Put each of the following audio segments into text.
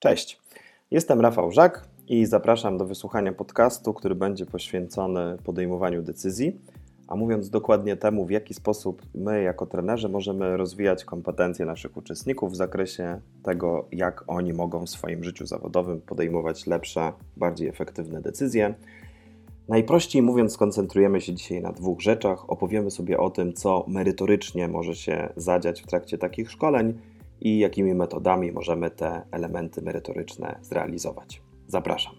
Cześć, jestem Rafał Żak i zapraszam do wysłuchania podcastu, który będzie poświęcony podejmowaniu decyzji, a mówiąc dokładnie temu, w jaki sposób my jako trenerzy możemy rozwijać kompetencje naszych uczestników w zakresie tego, jak oni mogą w swoim życiu zawodowym podejmować lepsze, bardziej efektywne decyzje. Najprościej mówiąc, skoncentrujemy się dzisiaj na dwóch rzeczach. Opowiemy sobie o tym, co merytorycznie może się zadziać w trakcie takich szkoleń i jakimi metodami możemy te elementy merytoryczne zrealizować. Zapraszam.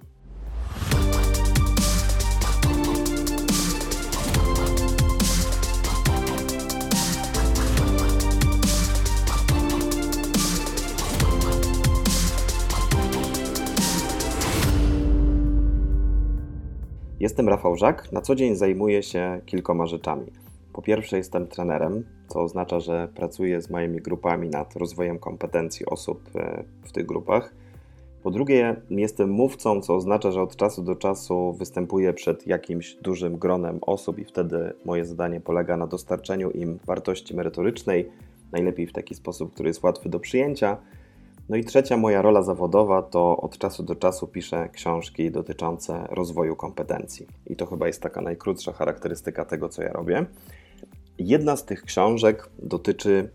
Jestem Rafał Żak. Na co dzień zajmuję się kilkoma rzeczami. Po pierwsze, jestem trenerem, co oznacza, że pracuję z moimi grupami nad rozwojem kompetencji osób e, w tych grupach. Po drugie, jestem mówcą, co oznacza, że od czasu do czasu występuję przed jakimś dużym gronem osób i wtedy moje zadanie polega na dostarczeniu im wartości merytorycznej, najlepiej w taki sposób, który jest łatwy do przyjęcia. No i trzecia moja rola zawodowa to od czasu do czasu piszę książki dotyczące rozwoju kompetencji. I to chyba jest taka najkrótsza charakterystyka tego, co ja robię. Jedna z tych książek dotyczy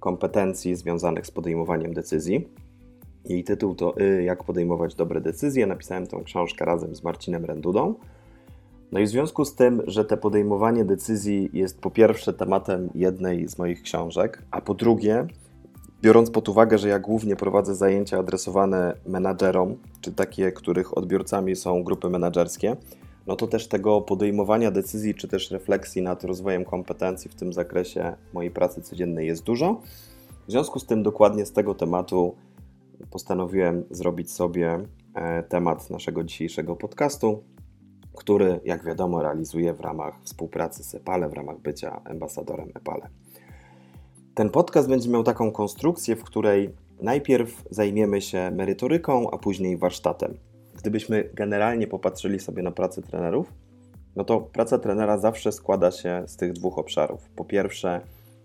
kompetencji związanych z podejmowaniem decyzji. Jej tytuł to y, Jak podejmować dobre decyzje. Napisałem tę książkę razem z Marcinem Rendudą. No i w związku z tym, że te podejmowanie decyzji jest po pierwsze tematem jednej z moich książek, a po drugie, biorąc pod uwagę, że ja głównie prowadzę zajęcia adresowane menadżerom, czy takie, których odbiorcami są grupy menadżerskie, no to też tego podejmowania decyzji, czy też refleksji nad rozwojem kompetencji w tym zakresie mojej pracy codziennej jest dużo. W związku z tym, dokładnie z tego tematu postanowiłem zrobić sobie e, temat naszego dzisiejszego podcastu, który, jak wiadomo, realizuję w ramach współpracy z EPALE, w ramach bycia ambasadorem EPALE. Ten podcast będzie miał taką konstrukcję, w której najpierw zajmiemy się merytoryką, a później warsztatem. Gdybyśmy generalnie popatrzyli sobie na pracę trenerów, no to praca trenera zawsze składa się z tych dwóch obszarów. Po pierwsze,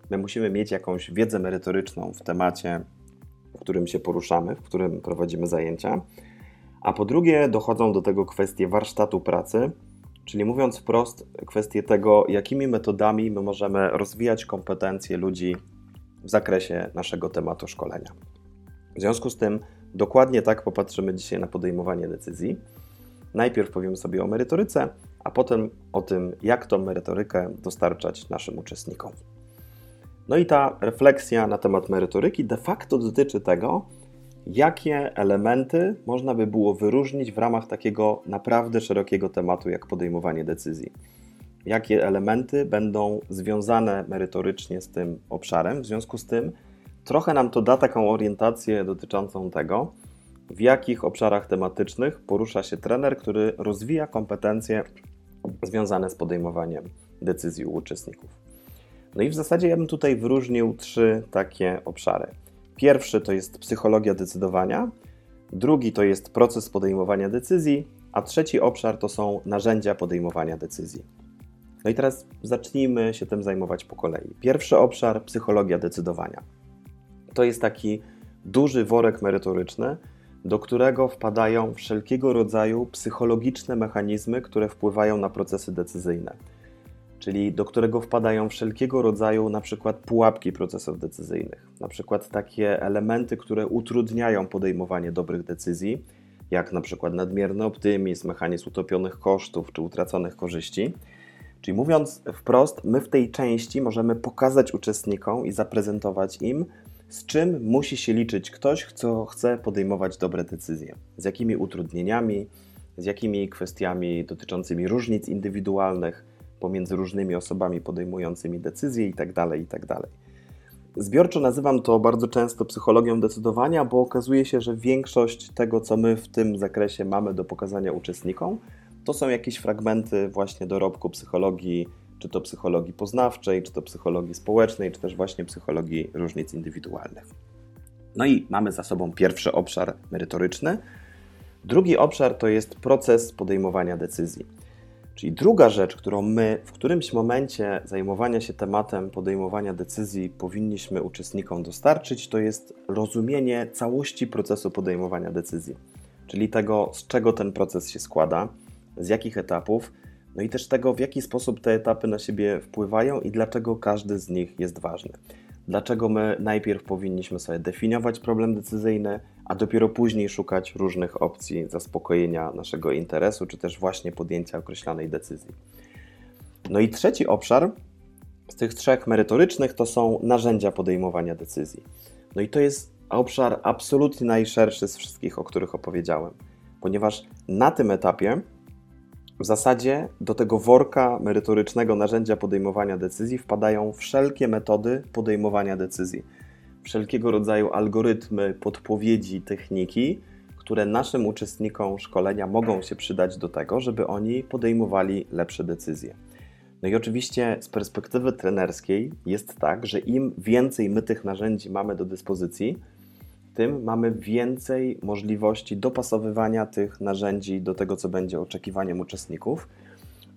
my musimy mieć jakąś wiedzę merytoryczną w temacie, w którym się poruszamy, w którym prowadzimy zajęcia. A po drugie, dochodzą do tego kwestie warsztatu pracy, czyli mówiąc wprost, kwestie tego, jakimi metodami my możemy rozwijać kompetencje ludzi w zakresie naszego tematu szkolenia. W związku z tym, dokładnie tak popatrzymy dzisiaj na podejmowanie decyzji. Najpierw powiemy sobie o merytoryce, a potem o tym, jak tą merytorykę dostarczać naszym uczestnikom. No i ta refleksja na temat merytoryki de facto dotyczy tego, jakie elementy można by było wyróżnić w ramach takiego naprawdę szerokiego tematu, jak podejmowanie decyzji. Jakie elementy będą związane merytorycznie z tym obszarem. W związku z tym, trochę nam to da taką orientację dotyczącą tego, w jakich obszarach tematycznych porusza się trener, który rozwija kompetencje związane z podejmowaniem decyzji u uczestników. No i w zasadzie ja bym tutaj wyróżnił trzy takie obszary. Pierwszy to jest psychologia decydowania, drugi to jest proces podejmowania decyzji, a trzeci obszar to są narzędzia podejmowania decyzji. No i teraz zacznijmy się tym zajmować po kolei. Pierwszy obszar psychologia decydowania. To jest taki duży worek merytoryczny, do którego wpadają wszelkiego rodzaju psychologiczne mechanizmy, które wpływają na procesy decyzyjne czyli do którego wpadają wszelkiego rodzaju na przykład pułapki procesów decyzyjnych, na przykład takie elementy, które utrudniają podejmowanie dobrych decyzji, jak na przykład nadmierny optymizm, mechanizm utopionych kosztów czy utraconych korzyści. Czyli mówiąc wprost, my w tej części możemy pokazać uczestnikom i zaprezentować im, z czym musi się liczyć ktoś, kto chce podejmować dobre decyzje, z jakimi utrudnieniami, z jakimi kwestiami dotyczącymi różnic indywidualnych, pomiędzy różnymi osobami podejmującymi decyzje itd., tak itd. Tak Zbiorczo nazywam to bardzo często psychologią decydowania, bo okazuje się, że większość tego, co my w tym zakresie mamy do pokazania uczestnikom, to są jakieś fragmenty właśnie dorobku psychologii, czy to psychologii poznawczej, czy to psychologii społecznej, czy też właśnie psychologii różnic indywidualnych. No i mamy za sobą pierwszy obszar merytoryczny. Drugi obszar to jest proces podejmowania decyzji. Czyli druga rzecz, którą my w którymś momencie zajmowania się tematem podejmowania decyzji powinniśmy uczestnikom dostarczyć, to jest rozumienie całości procesu podejmowania decyzji, czyli tego, z czego ten proces się składa, z jakich etapów, no i też tego, w jaki sposób te etapy na siebie wpływają i dlaczego każdy z nich jest ważny. Dlaczego my najpierw powinniśmy sobie definiować problem decyzyjny, a dopiero później szukać różnych opcji zaspokojenia naszego interesu, czy też właśnie podjęcia określonej decyzji. No i trzeci obszar z tych trzech merytorycznych to są narzędzia podejmowania decyzji. No i to jest obszar absolutnie najszerszy z wszystkich, o których opowiedziałem, ponieważ na tym etapie w zasadzie do tego worka merytorycznego narzędzia podejmowania decyzji wpadają wszelkie metody podejmowania decyzji wszelkiego rodzaju algorytmy, podpowiedzi, techniki, które naszym uczestnikom szkolenia mogą się przydać do tego, żeby oni podejmowali lepsze decyzje. No i oczywiście z perspektywy trenerskiej jest tak, że im więcej my tych narzędzi mamy do dyspozycji, tym mamy więcej możliwości dopasowywania tych narzędzi do tego, co będzie oczekiwaniem uczestników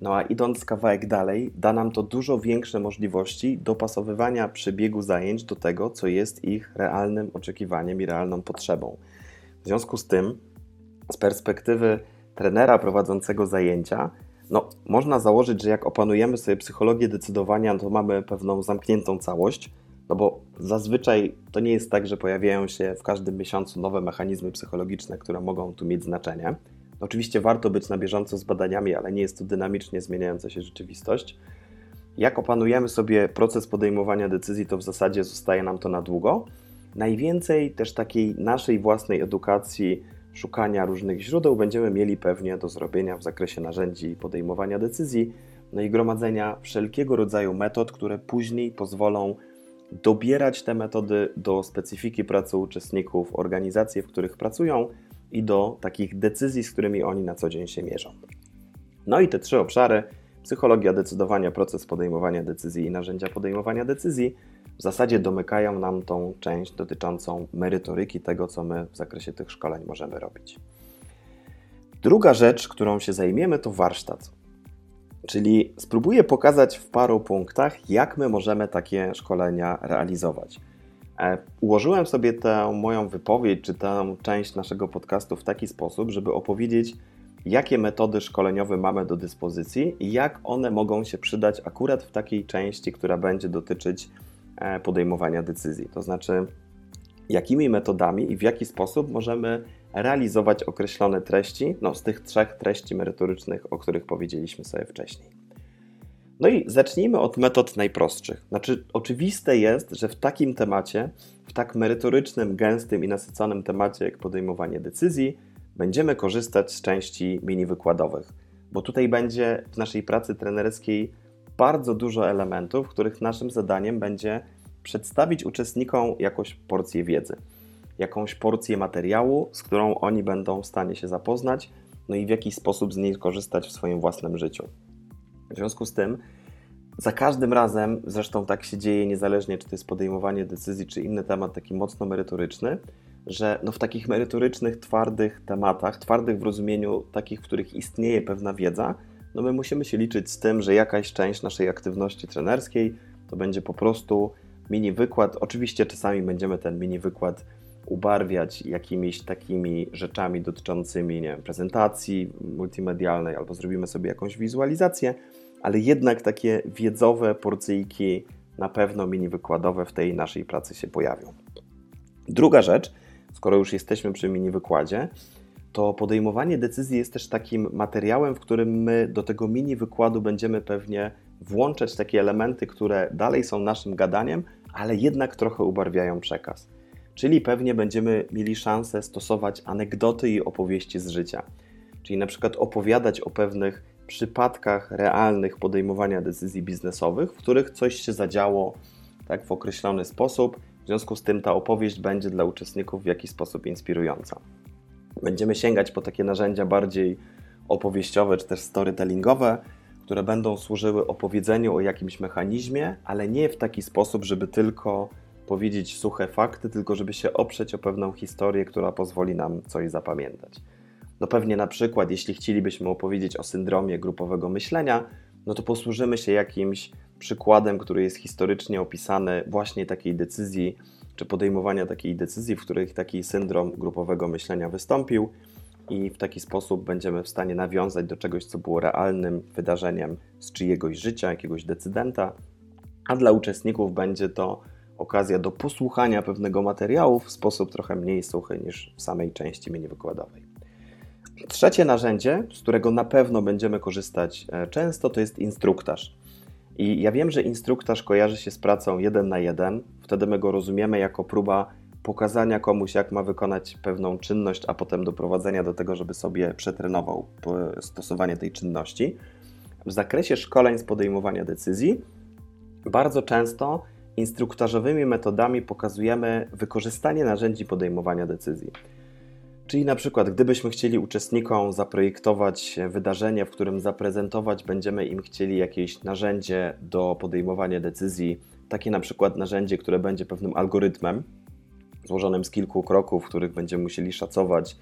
no a idąc kawałek dalej, da nam to dużo większe możliwości dopasowywania przebiegu zajęć do tego, co jest ich realnym oczekiwaniem i realną potrzebą. W związku z tym, z perspektywy trenera prowadzącego zajęcia, no, można założyć, że jak opanujemy sobie psychologię decydowania, to mamy pewną zamkniętą całość, no bo zazwyczaj to nie jest tak, że pojawiają się w każdym miesiącu nowe mechanizmy psychologiczne, które mogą tu mieć znaczenie. Oczywiście warto być na bieżąco z badaniami, ale nie jest to dynamicznie zmieniająca się rzeczywistość. Jak opanujemy sobie proces podejmowania decyzji, to w zasadzie zostaje nam to na długo. Najwięcej też takiej naszej własnej edukacji, szukania różnych źródeł będziemy mieli pewnie do zrobienia w zakresie narzędzi podejmowania decyzji, no i gromadzenia wszelkiego rodzaju metod, które później pozwolą dobierać te metody do specyfiki pracy uczestników, organizacji, w których pracują, i do takich decyzji, z którymi oni na co dzień się mierzą. No i te trzy obszary psychologia decydowania, proces podejmowania decyzji i narzędzia podejmowania decyzji w zasadzie domykają nam tą część dotyczącą merytoryki tego, co my w zakresie tych szkoleń możemy robić. Druga rzecz, którą się zajmiemy, to warsztat. Czyli spróbuję pokazać w paru punktach, jak my możemy takie szkolenia realizować. E, ułożyłem sobie tę moją wypowiedź, czy tę część naszego podcastu w taki sposób, żeby opowiedzieć, jakie metody szkoleniowe mamy do dyspozycji i jak one mogą się przydać akurat w takiej części, która będzie dotyczyć e, podejmowania decyzji. To znaczy, jakimi metodami i w jaki sposób możemy realizować określone treści no, z tych trzech treści merytorycznych, o których powiedzieliśmy sobie wcześniej. No i zacznijmy od metod najprostszych. Znaczy, oczywiste jest, że w takim temacie, w tak merytorycznym, gęstym i nasyconym temacie jak podejmowanie decyzji, będziemy korzystać z części mini wykładowych, bo tutaj będzie w naszej pracy trenerskiej bardzo dużo elementów, których naszym zadaniem będzie przedstawić uczestnikom jakąś porcję wiedzy, jakąś porcję materiału, z którą oni będą w stanie się zapoznać, no i w jakiś sposób z niej korzystać w swoim własnym życiu. W związku z tym, za każdym razem, zresztą tak się dzieje niezależnie, czy to jest podejmowanie decyzji, czy inny temat taki mocno merytoryczny, że no w takich merytorycznych, twardych tematach, twardych w rozumieniu takich, w których istnieje pewna wiedza, no my musimy się liczyć z tym, że jakaś część naszej aktywności trenerskiej to będzie po prostu mini wykład. Oczywiście czasami będziemy ten mini wykład ubarwiać jakimiś takimi rzeczami dotyczącymi nie wiem, prezentacji multimedialnej, albo zrobimy sobie jakąś wizualizację, ale jednak takie wiedzowe porcyjki, na pewno mini wykładowe w tej naszej pracy się pojawią. Druga rzecz, skoro już jesteśmy przy mini wykładzie, to podejmowanie decyzji jest też takim materiałem, w którym my do tego mini wykładu będziemy pewnie włączać takie elementy, które dalej są naszym gadaniem, ale jednak trochę ubarwiają przekaz. Czyli pewnie będziemy mieli szansę stosować anegdoty i opowieści z życia. Czyli na przykład opowiadać o pewnych przypadkach realnych podejmowania decyzji biznesowych, w których coś się zadziało tak, w określony sposób. W związku z tym ta opowieść będzie dla uczestników w jakiś sposób inspirująca. Będziemy sięgać po takie narzędzia bardziej opowieściowe czy też storytellingowe, które będą służyły opowiedzeniu o jakimś mechanizmie, ale nie w taki sposób, żeby tylko powiedzieć suche fakty, tylko żeby się oprzeć o pewną historię, która pozwoli nam coś zapamiętać. No pewnie na przykład, jeśli chcielibyśmy opowiedzieć o syndromie grupowego myślenia, no to posłużymy się jakimś przykładem, który jest historycznie opisany właśnie takiej decyzji, czy podejmowania takiej decyzji, w których taki syndrom grupowego myślenia wystąpił i w taki sposób będziemy w stanie nawiązać do czegoś, co było realnym wydarzeniem z czyjegoś życia, jakiegoś decydenta, a dla uczestników będzie to okazja do posłuchania pewnego materiału w sposób trochę mniej suchy niż w samej części mini wykładowej. Trzecie narzędzie, z którego na pewno będziemy korzystać e, często, to jest instruktaż. I ja wiem, że instruktaż kojarzy się z pracą jeden na jeden, wtedy my go rozumiemy jako próba pokazania komuś, jak ma wykonać pewną czynność, a potem doprowadzenia do tego, żeby sobie przetrenował stosowanie tej czynności. W zakresie szkoleń z podejmowania decyzji, bardzo często instruktażowymi metodami pokazujemy wykorzystanie narzędzi podejmowania decyzji. Czyli na przykład, gdybyśmy chcieli uczestnikom zaprojektować wydarzenie, w którym zaprezentować będziemy im chcieli jakieś narzędzie do podejmowania decyzji, takie na przykład narzędzie, które będzie pewnym algorytmem złożonym z kilku kroków, których będziemy musieli szacować,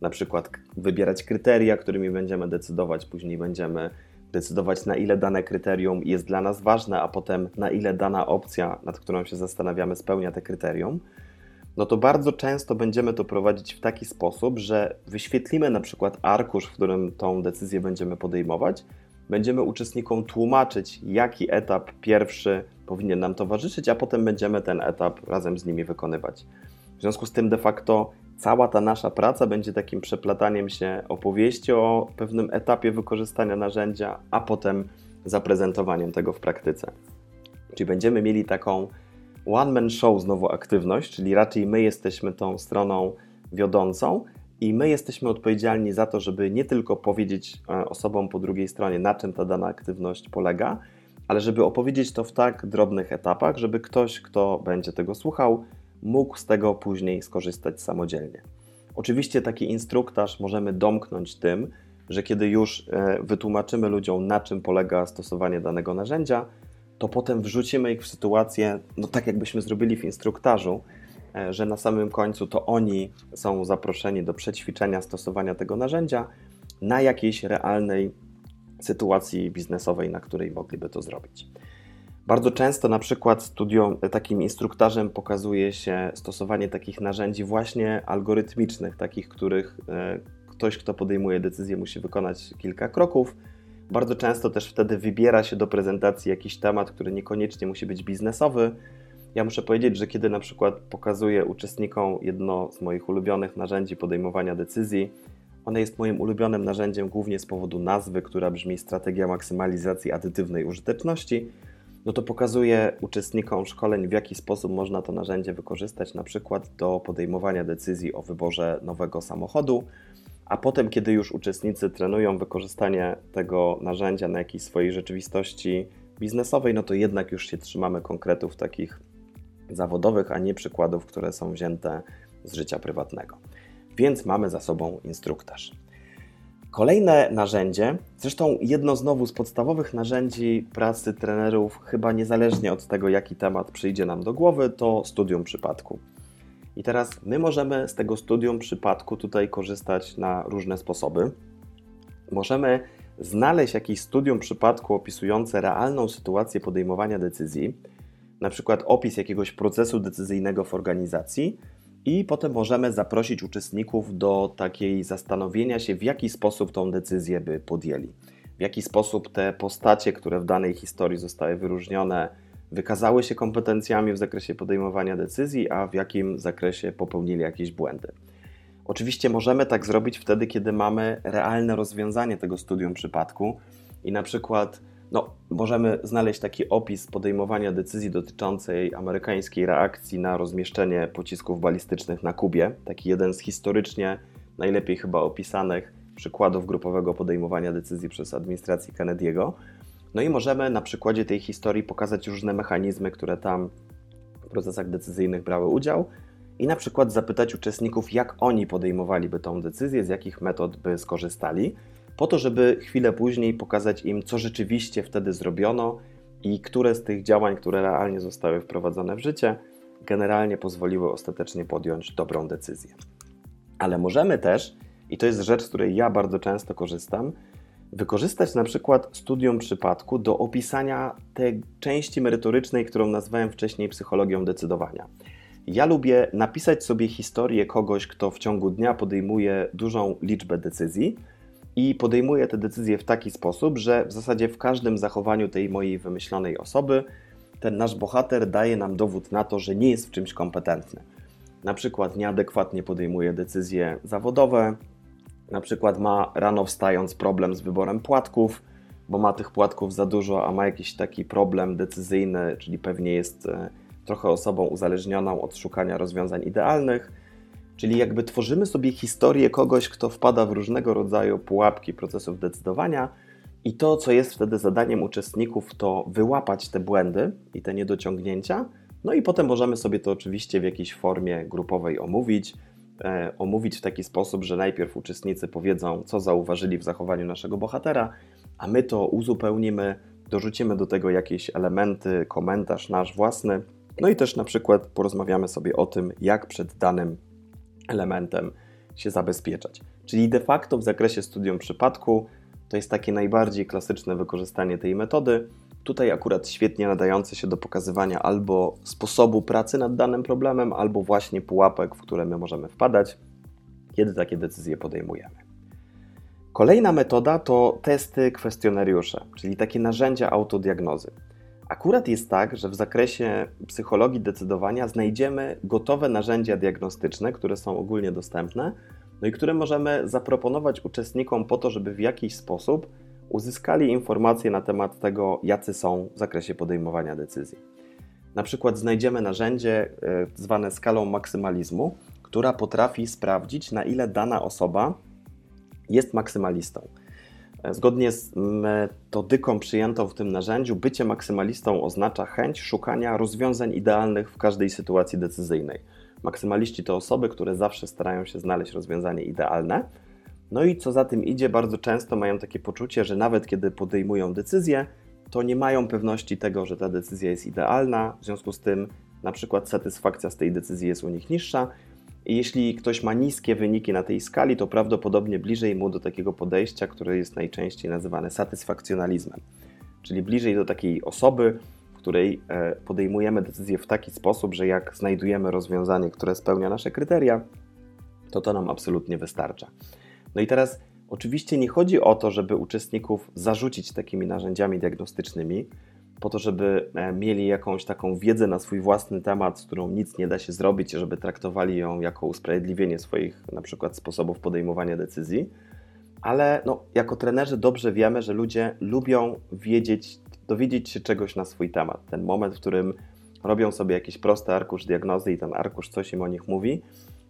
na przykład wybierać kryteria, którymi będziemy decydować, później będziemy decydować, na ile dane kryterium jest dla nas ważne, a potem na ile dana opcja, nad którą się zastanawiamy, spełnia te kryterium no to bardzo często będziemy to prowadzić w taki sposób, że wyświetlimy na przykład arkusz, w którym tą decyzję będziemy podejmować, będziemy uczestnikom tłumaczyć, jaki etap pierwszy powinien nam towarzyszyć, a potem będziemy ten etap razem z nimi wykonywać. W związku z tym de facto cała ta nasza praca będzie takim przeplataniem się opowieści o pewnym etapie wykorzystania narzędzia, a potem zaprezentowaniem tego w praktyce. Czyli będziemy mieli taką one-man show znowu aktywność, czyli raczej my jesteśmy tą stroną wiodącą i my jesteśmy odpowiedzialni za to, żeby nie tylko powiedzieć e, osobom po drugiej stronie, na czym ta dana aktywność polega, ale żeby opowiedzieć to w tak drobnych etapach, żeby ktoś, kto będzie tego słuchał, mógł z tego później skorzystać samodzielnie. Oczywiście taki instruktaż możemy domknąć tym, że kiedy już e, wytłumaczymy ludziom, na czym polega stosowanie danego narzędzia, to potem wrzucimy ich w sytuację, no tak jakbyśmy zrobili w instruktażu, e, że na samym końcu to oni są zaproszeni do przećwiczenia stosowania tego narzędzia na jakiejś realnej sytuacji biznesowej, na której mogliby to zrobić. Bardzo często na przykład studium, takim instruktażem pokazuje się stosowanie takich narzędzi właśnie algorytmicznych, takich, których e, ktoś, kto podejmuje decyzję, musi wykonać kilka kroków, bardzo często też wtedy wybiera się do prezentacji jakiś temat, który niekoniecznie musi być biznesowy. Ja muszę powiedzieć, że kiedy na przykład pokazuję uczestnikom jedno z moich ulubionych narzędzi podejmowania decyzji, one jest moim ulubionym narzędziem głównie z powodu nazwy, która brzmi Strategia Maksymalizacji Adytywnej Użyteczności. No to pokazuję uczestnikom szkoleń, w jaki sposób można to narzędzie wykorzystać, na przykład do podejmowania decyzji o wyborze nowego samochodu a potem, kiedy już uczestnicy trenują wykorzystanie tego narzędzia na jakiejś swojej rzeczywistości biznesowej, no to jednak już się trzymamy konkretów takich zawodowych, a nie przykładów, które są wzięte z życia prywatnego. Więc mamy za sobą instruktaż. Kolejne narzędzie, zresztą jedno znowu z podstawowych narzędzi pracy trenerów, chyba niezależnie od tego, jaki temat przyjdzie nam do głowy, to studium przypadku. I teraz my możemy z tego studium przypadku tutaj korzystać na różne sposoby. Możemy znaleźć jakieś studium przypadku opisujące realną sytuację podejmowania decyzji, na przykład opis jakiegoś procesu decyzyjnego w organizacji, i potem możemy zaprosić uczestników do takiej zastanowienia się, w jaki sposób tą decyzję by podjęli, w jaki sposób te postacie, które w danej historii zostały wyróżnione, wykazały się kompetencjami w zakresie podejmowania decyzji, a w jakim zakresie popełnili jakieś błędy. Oczywiście możemy tak zrobić wtedy, kiedy mamy realne rozwiązanie tego studium przypadku i na przykład no, możemy znaleźć taki opis podejmowania decyzji dotyczącej amerykańskiej reakcji na rozmieszczenie pocisków balistycznych na Kubie. Taki jeden z historycznie najlepiej chyba opisanych przykładów grupowego podejmowania decyzji przez administrację Kennedy'ego. No i możemy na przykładzie tej historii pokazać różne mechanizmy, które tam w procesach decyzyjnych brały udział i na przykład zapytać uczestników, jak oni podejmowaliby tą decyzję, z jakich metod by skorzystali, po to, żeby chwilę później pokazać im, co rzeczywiście wtedy zrobiono i które z tych działań, które realnie zostały wprowadzone w życie, generalnie pozwoliły ostatecznie podjąć dobrą decyzję. Ale możemy też i to jest rzecz, z której ja bardzo często korzystam, wykorzystać na przykład studium przypadku do opisania tej części merytorycznej, którą nazwałem wcześniej psychologią decydowania. Ja lubię napisać sobie historię kogoś, kto w ciągu dnia podejmuje dużą liczbę decyzji i podejmuje te decyzje w taki sposób, że w zasadzie w każdym zachowaniu tej mojej wymyślonej osoby ten nasz bohater daje nam dowód na to, że nie jest w czymś kompetentny. Na przykład nieadekwatnie podejmuje decyzje zawodowe, na przykład ma rano wstając problem z wyborem płatków, bo ma tych płatków za dużo, a ma jakiś taki problem decyzyjny, czyli pewnie jest e, trochę osobą uzależnioną od szukania rozwiązań idealnych. Czyli jakby tworzymy sobie historię kogoś, kto wpada w różnego rodzaju pułapki procesów decydowania, i to, co jest wtedy zadaniem uczestników, to wyłapać te błędy i te niedociągnięcia. No i potem możemy sobie to oczywiście w jakiejś formie grupowej omówić. E, omówić w taki sposób, że najpierw uczestnicy powiedzą, co zauważyli w zachowaniu naszego bohatera, a my to uzupełnimy, dorzucimy do tego jakieś elementy, komentarz nasz własny. No i też na przykład porozmawiamy sobie o tym, jak przed danym elementem się zabezpieczać. Czyli de facto w zakresie studium przypadku to jest takie najbardziej klasyczne wykorzystanie tej metody. Tutaj akurat świetnie nadające się do pokazywania albo sposobu pracy nad danym problemem, albo właśnie pułapek, w które my możemy wpadać, kiedy takie decyzje podejmujemy. Kolejna metoda to testy kwestionariusze, czyli takie narzędzia autodiagnozy. Akurat jest tak, że w zakresie psychologii decydowania znajdziemy gotowe narzędzia diagnostyczne, które są ogólnie dostępne, no i które możemy zaproponować uczestnikom po to, żeby w jakiś sposób uzyskali informacje na temat tego, jacy są w zakresie podejmowania decyzji. Na przykład znajdziemy narzędzie e, zwane skalą maksymalizmu, która potrafi sprawdzić, na ile dana osoba jest maksymalistą. E, zgodnie z metodyką przyjętą w tym narzędziu, bycie maksymalistą oznacza chęć szukania rozwiązań idealnych w każdej sytuacji decyzyjnej. Maksymaliści to osoby, które zawsze starają się znaleźć rozwiązanie idealne. No i co za tym idzie, bardzo często mają takie poczucie, że nawet kiedy podejmują decyzję, to nie mają pewności tego, że ta decyzja jest idealna, w związku z tym na przykład satysfakcja z tej decyzji jest u nich niższa. Jeśli ktoś ma niskie wyniki na tej skali, to prawdopodobnie bliżej mu do takiego podejścia, które jest najczęściej nazywane satysfakcjonalizmem, czyli bliżej do takiej osoby, której e, podejmujemy decyzję w taki sposób, że jak znajdujemy rozwiązanie, które spełnia nasze kryteria, to to nam absolutnie wystarcza. No i teraz oczywiście nie chodzi o to, żeby uczestników zarzucić takimi narzędziami diagnostycznymi, po to, żeby e, mieli jakąś taką wiedzę na swój własny temat, z którą nic nie da się zrobić, żeby traktowali ją jako usprawiedliwienie swoich na przykład sposobów podejmowania decyzji. Ale no, jako trenerzy dobrze wiemy, że ludzie lubią wiedzieć dowiedzieć się czegoś na swój temat. Ten moment, w którym robią sobie jakiś prosty arkusz diagnozy i ten arkusz coś im o nich mówi,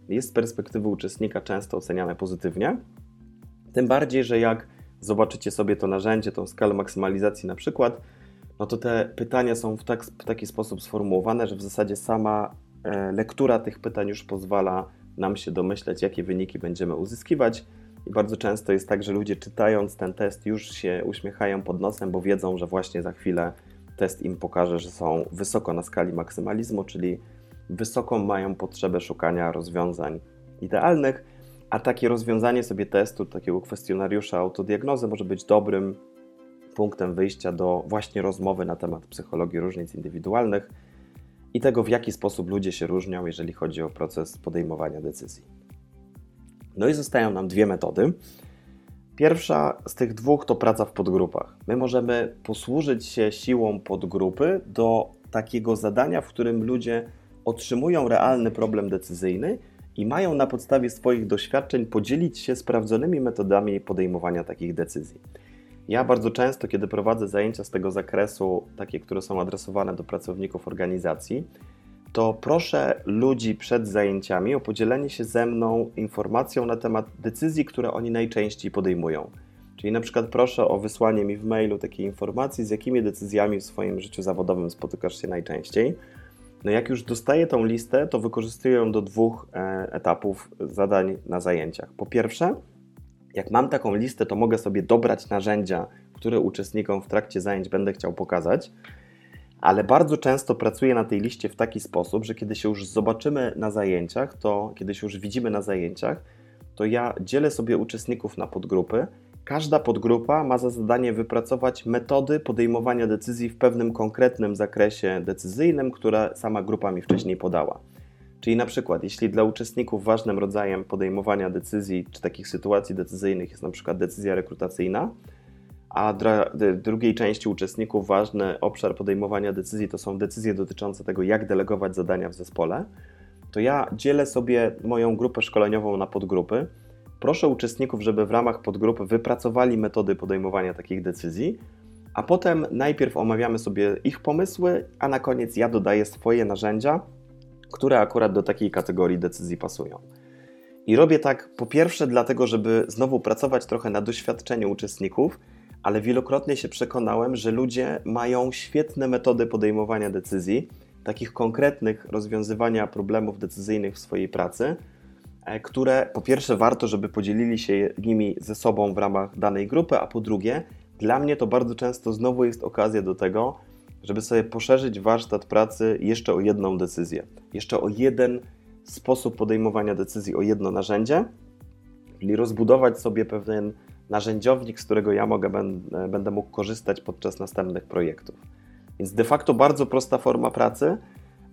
jest z perspektywy uczestnika często oceniane pozytywnie. Tym bardziej, że jak zobaczycie sobie to narzędzie, tą skalę maksymalizacji na przykład, no to te pytania są w, tak, w taki sposób sformułowane, że w zasadzie sama e, lektura tych pytań już pozwala nam się domyśleć, jakie wyniki będziemy uzyskiwać. I bardzo często jest tak, że ludzie czytając ten test już się uśmiechają pod nosem, bo wiedzą, że właśnie za chwilę test im pokaże, że są wysoko na skali maksymalizmu, czyli wysoką mają potrzebę szukania rozwiązań idealnych, a takie rozwiązanie sobie testu, takiego kwestionariusza autodiagnozy może być dobrym punktem wyjścia do właśnie rozmowy na temat psychologii różnic indywidualnych i tego, w jaki sposób ludzie się różnią, jeżeli chodzi o proces podejmowania decyzji. No i zostają nam dwie metody. Pierwsza z tych dwóch to praca w podgrupach. My możemy posłużyć się siłą podgrupy do takiego zadania, w którym ludzie otrzymują realny problem decyzyjny i mają na podstawie swoich doświadczeń podzielić się sprawdzonymi metodami podejmowania takich decyzji. Ja bardzo często, kiedy prowadzę zajęcia z tego zakresu, takie, które są adresowane do pracowników organizacji, to proszę ludzi przed zajęciami o podzielenie się ze mną informacją na temat decyzji, które oni najczęściej podejmują. Czyli na przykład proszę o wysłanie mi w mailu takiej informacji, z jakimi decyzjami w swoim życiu zawodowym spotykasz się najczęściej. No jak już dostaję tą listę, to wykorzystuję ją do dwóch e, etapów zadań na zajęciach. Po pierwsze, jak mam taką listę, to mogę sobie dobrać narzędzia, które uczestnikom w trakcie zajęć będę chciał pokazać ale bardzo często pracuję na tej liście w taki sposób, że kiedy się już zobaczymy na zajęciach, to kiedy się już widzimy na zajęciach, to ja dzielę sobie uczestników na podgrupy. Każda podgrupa ma za zadanie wypracować metody podejmowania decyzji w pewnym konkretnym zakresie decyzyjnym, które sama grupa mi wcześniej podała. Czyli na przykład, jeśli dla uczestników ważnym rodzajem podejmowania decyzji czy takich sytuacji decyzyjnych jest na przykład decyzja rekrutacyjna, a dla drugiej części uczestników ważny obszar podejmowania decyzji to są decyzje dotyczące tego, jak delegować zadania w zespole, to ja dzielę sobie moją grupę szkoleniową na podgrupy. Proszę uczestników, żeby w ramach podgrupy wypracowali metody podejmowania takich decyzji, a potem najpierw omawiamy sobie ich pomysły, a na koniec ja dodaję swoje narzędzia, które akurat do takiej kategorii decyzji pasują. I robię tak po pierwsze dlatego, żeby znowu pracować trochę na doświadczeniu uczestników, ale wielokrotnie się przekonałem, że ludzie mają świetne metody podejmowania decyzji, takich konkretnych rozwiązywania problemów decyzyjnych w swojej pracy, e, które po pierwsze warto, żeby podzielili się nimi ze sobą w ramach danej grupy, a po drugie, dla mnie to bardzo często znowu jest okazja do tego, żeby sobie poszerzyć warsztat pracy jeszcze o jedną decyzję, jeszcze o jeden sposób podejmowania decyzji, o jedno narzędzie, czyli rozbudować sobie pewien narzędziownik, z którego ja mogę, będę mógł korzystać podczas następnych projektów. Więc de facto bardzo prosta forma pracy,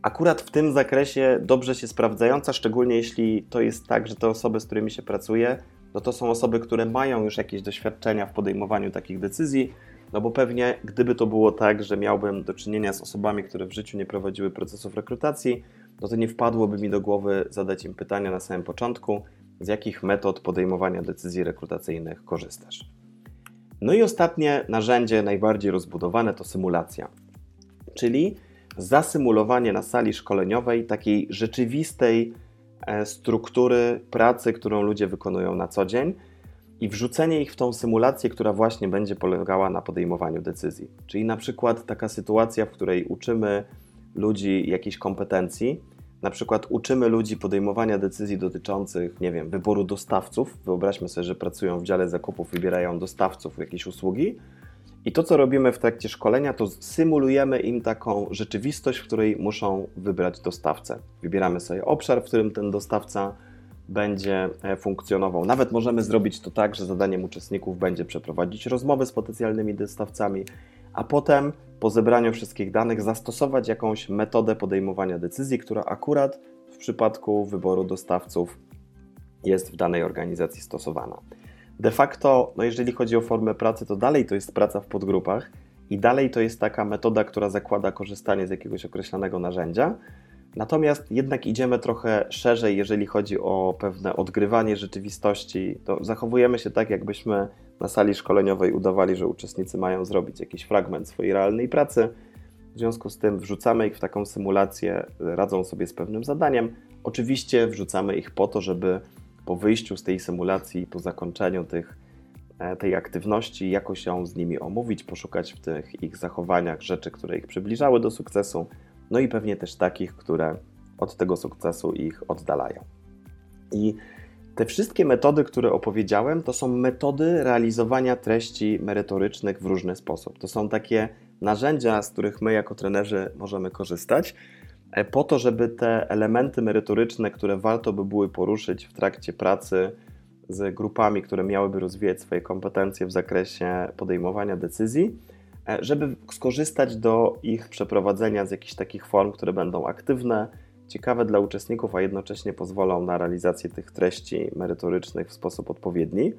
akurat w tym zakresie dobrze się sprawdzająca, szczególnie jeśli to jest tak, że te osoby, z którymi się pracuje, no to są osoby, które mają już jakieś doświadczenia w podejmowaniu takich decyzji, no bo pewnie gdyby to było tak, że miałbym do czynienia z osobami, które w życiu nie prowadziły procesów rekrutacji, no to nie wpadłoby mi do głowy zadać im pytania na samym początku, z jakich metod podejmowania decyzji rekrutacyjnych korzystasz. No i ostatnie narzędzie, najbardziej rozbudowane, to symulacja, czyli zasymulowanie na sali szkoleniowej takiej rzeczywistej e, struktury pracy, którą ludzie wykonują na co dzień i wrzucenie ich w tą symulację, która właśnie będzie polegała na podejmowaniu decyzji. Czyli na przykład taka sytuacja, w której uczymy ludzi jakiejś kompetencji, na przykład uczymy ludzi podejmowania decyzji dotyczących, nie wiem, wyboru dostawców. Wyobraźmy sobie, że pracują w dziale zakupów, wybierają dostawców jakiejś usługi. I to, co robimy w trakcie szkolenia, to symulujemy im taką rzeczywistość, w której muszą wybrać dostawcę. Wybieramy sobie obszar, w którym ten dostawca będzie e, funkcjonował. Nawet możemy zrobić to tak, że zadaniem uczestników będzie przeprowadzić rozmowy z potencjalnymi dostawcami, a potem po zebraniu wszystkich danych zastosować jakąś metodę podejmowania decyzji, która akurat w przypadku wyboru dostawców jest w danej organizacji stosowana. De facto, no jeżeli chodzi o formę pracy, to dalej to jest praca w podgrupach i dalej to jest taka metoda, która zakłada korzystanie z jakiegoś określonego narzędzia, Natomiast jednak idziemy trochę szerzej, jeżeli chodzi o pewne odgrywanie rzeczywistości. To zachowujemy się tak, jakbyśmy na sali szkoleniowej udawali, że uczestnicy mają zrobić jakiś fragment swojej realnej pracy. W związku z tym wrzucamy ich w taką symulację, radzą sobie z pewnym zadaniem. Oczywiście wrzucamy ich po to, żeby po wyjściu z tej symulacji, po zakończeniu tych, e, tej aktywności, jakoś ją z nimi omówić, poszukać w tych ich zachowaniach rzeczy, które ich przybliżały do sukcesu, no i pewnie też takich, które od tego sukcesu ich oddalają. I te wszystkie metody, które opowiedziałem, to są metody realizowania treści merytorycznych w różny sposób. To są takie narzędzia, z których my jako trenerzy możemy korzystać, e, po to, żeby te elementy merytoryczne, które warto by były poruszyć w trakcie pracy z grupami, które miałyby rozwijać swoje kompetencje w zakresie podejmowania decyzji, żeby skorzystać do ich przeprowadzenia z jakichś takich form, które będą aktywne, ciekawe dla uczestników, a jednocześnie pozwolą na realizację tych treści merytorycznych w sposób odpowiedni.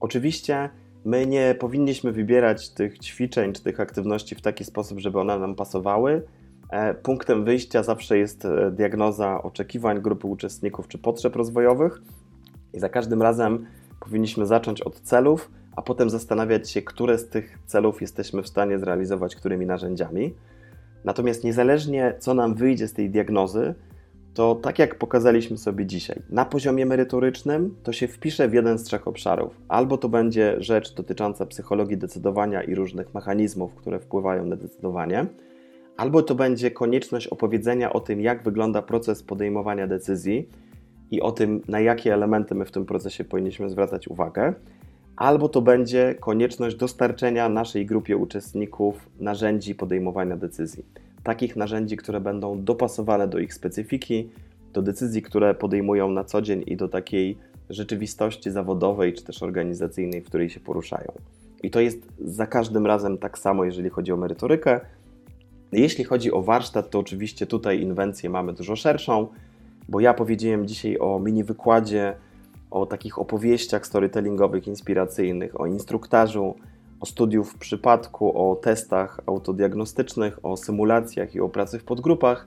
Oczywiście my nie powinniśmy wybierać tych ćwiczeń czy tych aktywności w taki sposób, żeby one nam pasowały. E, punktem wyjścia zawsze jest e, diagnoza oczekiwań grupy uczestników czy potrzeb rozwojowych, i za każdym razem powinniśmy zacząć od celów a potem zastanawiać się, które z tych celów jesteśmy w stanie zrealizować którymi narzędziami. Natomiast niezależnie co nam wyjdzie z tej diagnozy, to tak jak pokazaliśmy sobie dzisiaj, na poziomie merytorycznym to się wpisze w jeden z trzech obszarów. Albo to będzie rzecz dotycząca psychologii decydowania i różnych mechanizmów, które wpływają na decydowanie, albo to będzie konieczność opowiedzenia o tym, jak wygląda proces podejmowania decyzji i o tym, na jakie elementy my w tym procesie powinniśmy zwracać uwagę albo to będzie konieczność dostarczenia naszej grupie uczestników narzędzi podejmowania decyzji. Takich narzędzi, które będą dopasowane do ich specyfiki, do decyzji, które podejmują na co dzień i do takiej rzeczywistości zawodowej czy też organizacyjnej, w której się poruszają. I to jest za każdym razem tak samo, jeżeli chodzi o merytorykę. Jeśli chodzi o warsztat, to oczywiście tutaj inwencję mamy dużo szerszą, bo ja powiedziałem dzisiaj o mini wykładzie, o takich opowieściach storytellingowych, inspiracyjnych, o instruktażu, o studiów w przypadku, o testach autodiagnostycznych, o symulacjach i o pracy w podgrupach.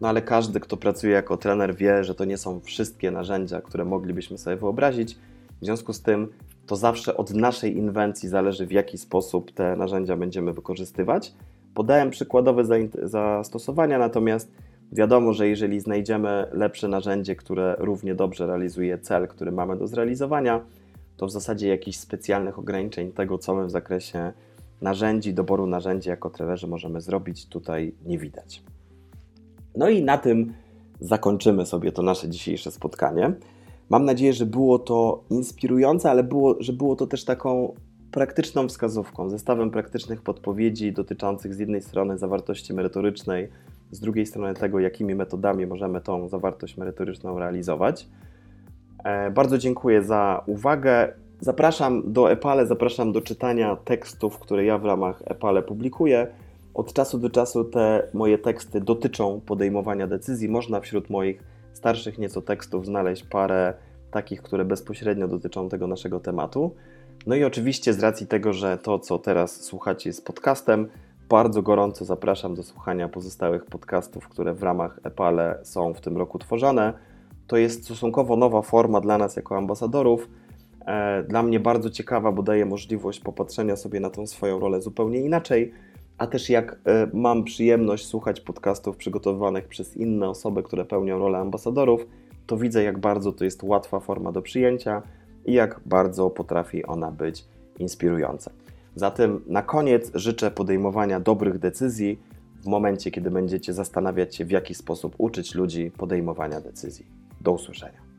No ale każdy, kto pracuje jako trener, wie, że to nie są wszystkie narzędzia, które moglibyśmy sobie wyobrazić. W związku z tym to zawsze od naszej inwencji zależy, w jaki sposób te narzędzia będziemy wykorzystywać. Podałem przykładowe zastosowania, natomiast wiadomo, że jeżeli znajdziemy lepsze narzędzie, które równie dobrze realizuje cel, który mamy do zrealizowania, to w zasadzie jakichś specjalnych ograniczeń tego, co my w zakresie narzędzi, doboru narzędzi jako trenerzy możemy zrobić, tutaj nie widać. No i na tym zakończymy sobie to nasze dzisiejsze spotkanie. Mam nadzieję, że było to inspirujące, ale było, że było to też taką praktyczną wskazówką, zestawem praktycznych podpowiedzi dotyczących z jednej strony zawartości merytorycznej, z drugiej strony tego, jakimi metodami możemy tą zawartość merytoryczną realizować. E, bardzo dziękuję za uwagę. Zapraszam do Epale, zapraszam do czytania tekstów, które ja w ramach Epale publikuję. Od czasu do czasu te moje teksty dotyczą podejmowania decyzji. Można wśród moich starszych nieco tekstów znaleźć parę takich, które bezpośrednio dotyczą tego naszego tematu. No i oczywiście z racji tego, że to, co teraz słuchacie jest podcastem, bardzo gorąco zapraszam do słuchania pozostałych podcastów, które w ramach Epale są w tym roku tworzone. To jest stosunkowo nowa forma dla nas jako ambasadorów. E, dla mnie bardzo ciekawa, bo daje możliwość popatrzenia sobie na tą swoją rolę zupełnie inaczej a też jak e, mam przyjemność słuchać podcastów przygotowywanych przez inne osoby, które pełnią rolę ambasadorów, to widzę, jak bardzo to jest łatwa forma do przyjęcia i jak bardzo potrafi ona być inspirująca. Zatem na koniec życzę podejmowania dobrych decyzji w momencie, kiedy będziecie zastanawiać się, w jaki sposób uczyć ludzi podejmowania decyzji. Do usłyszenia.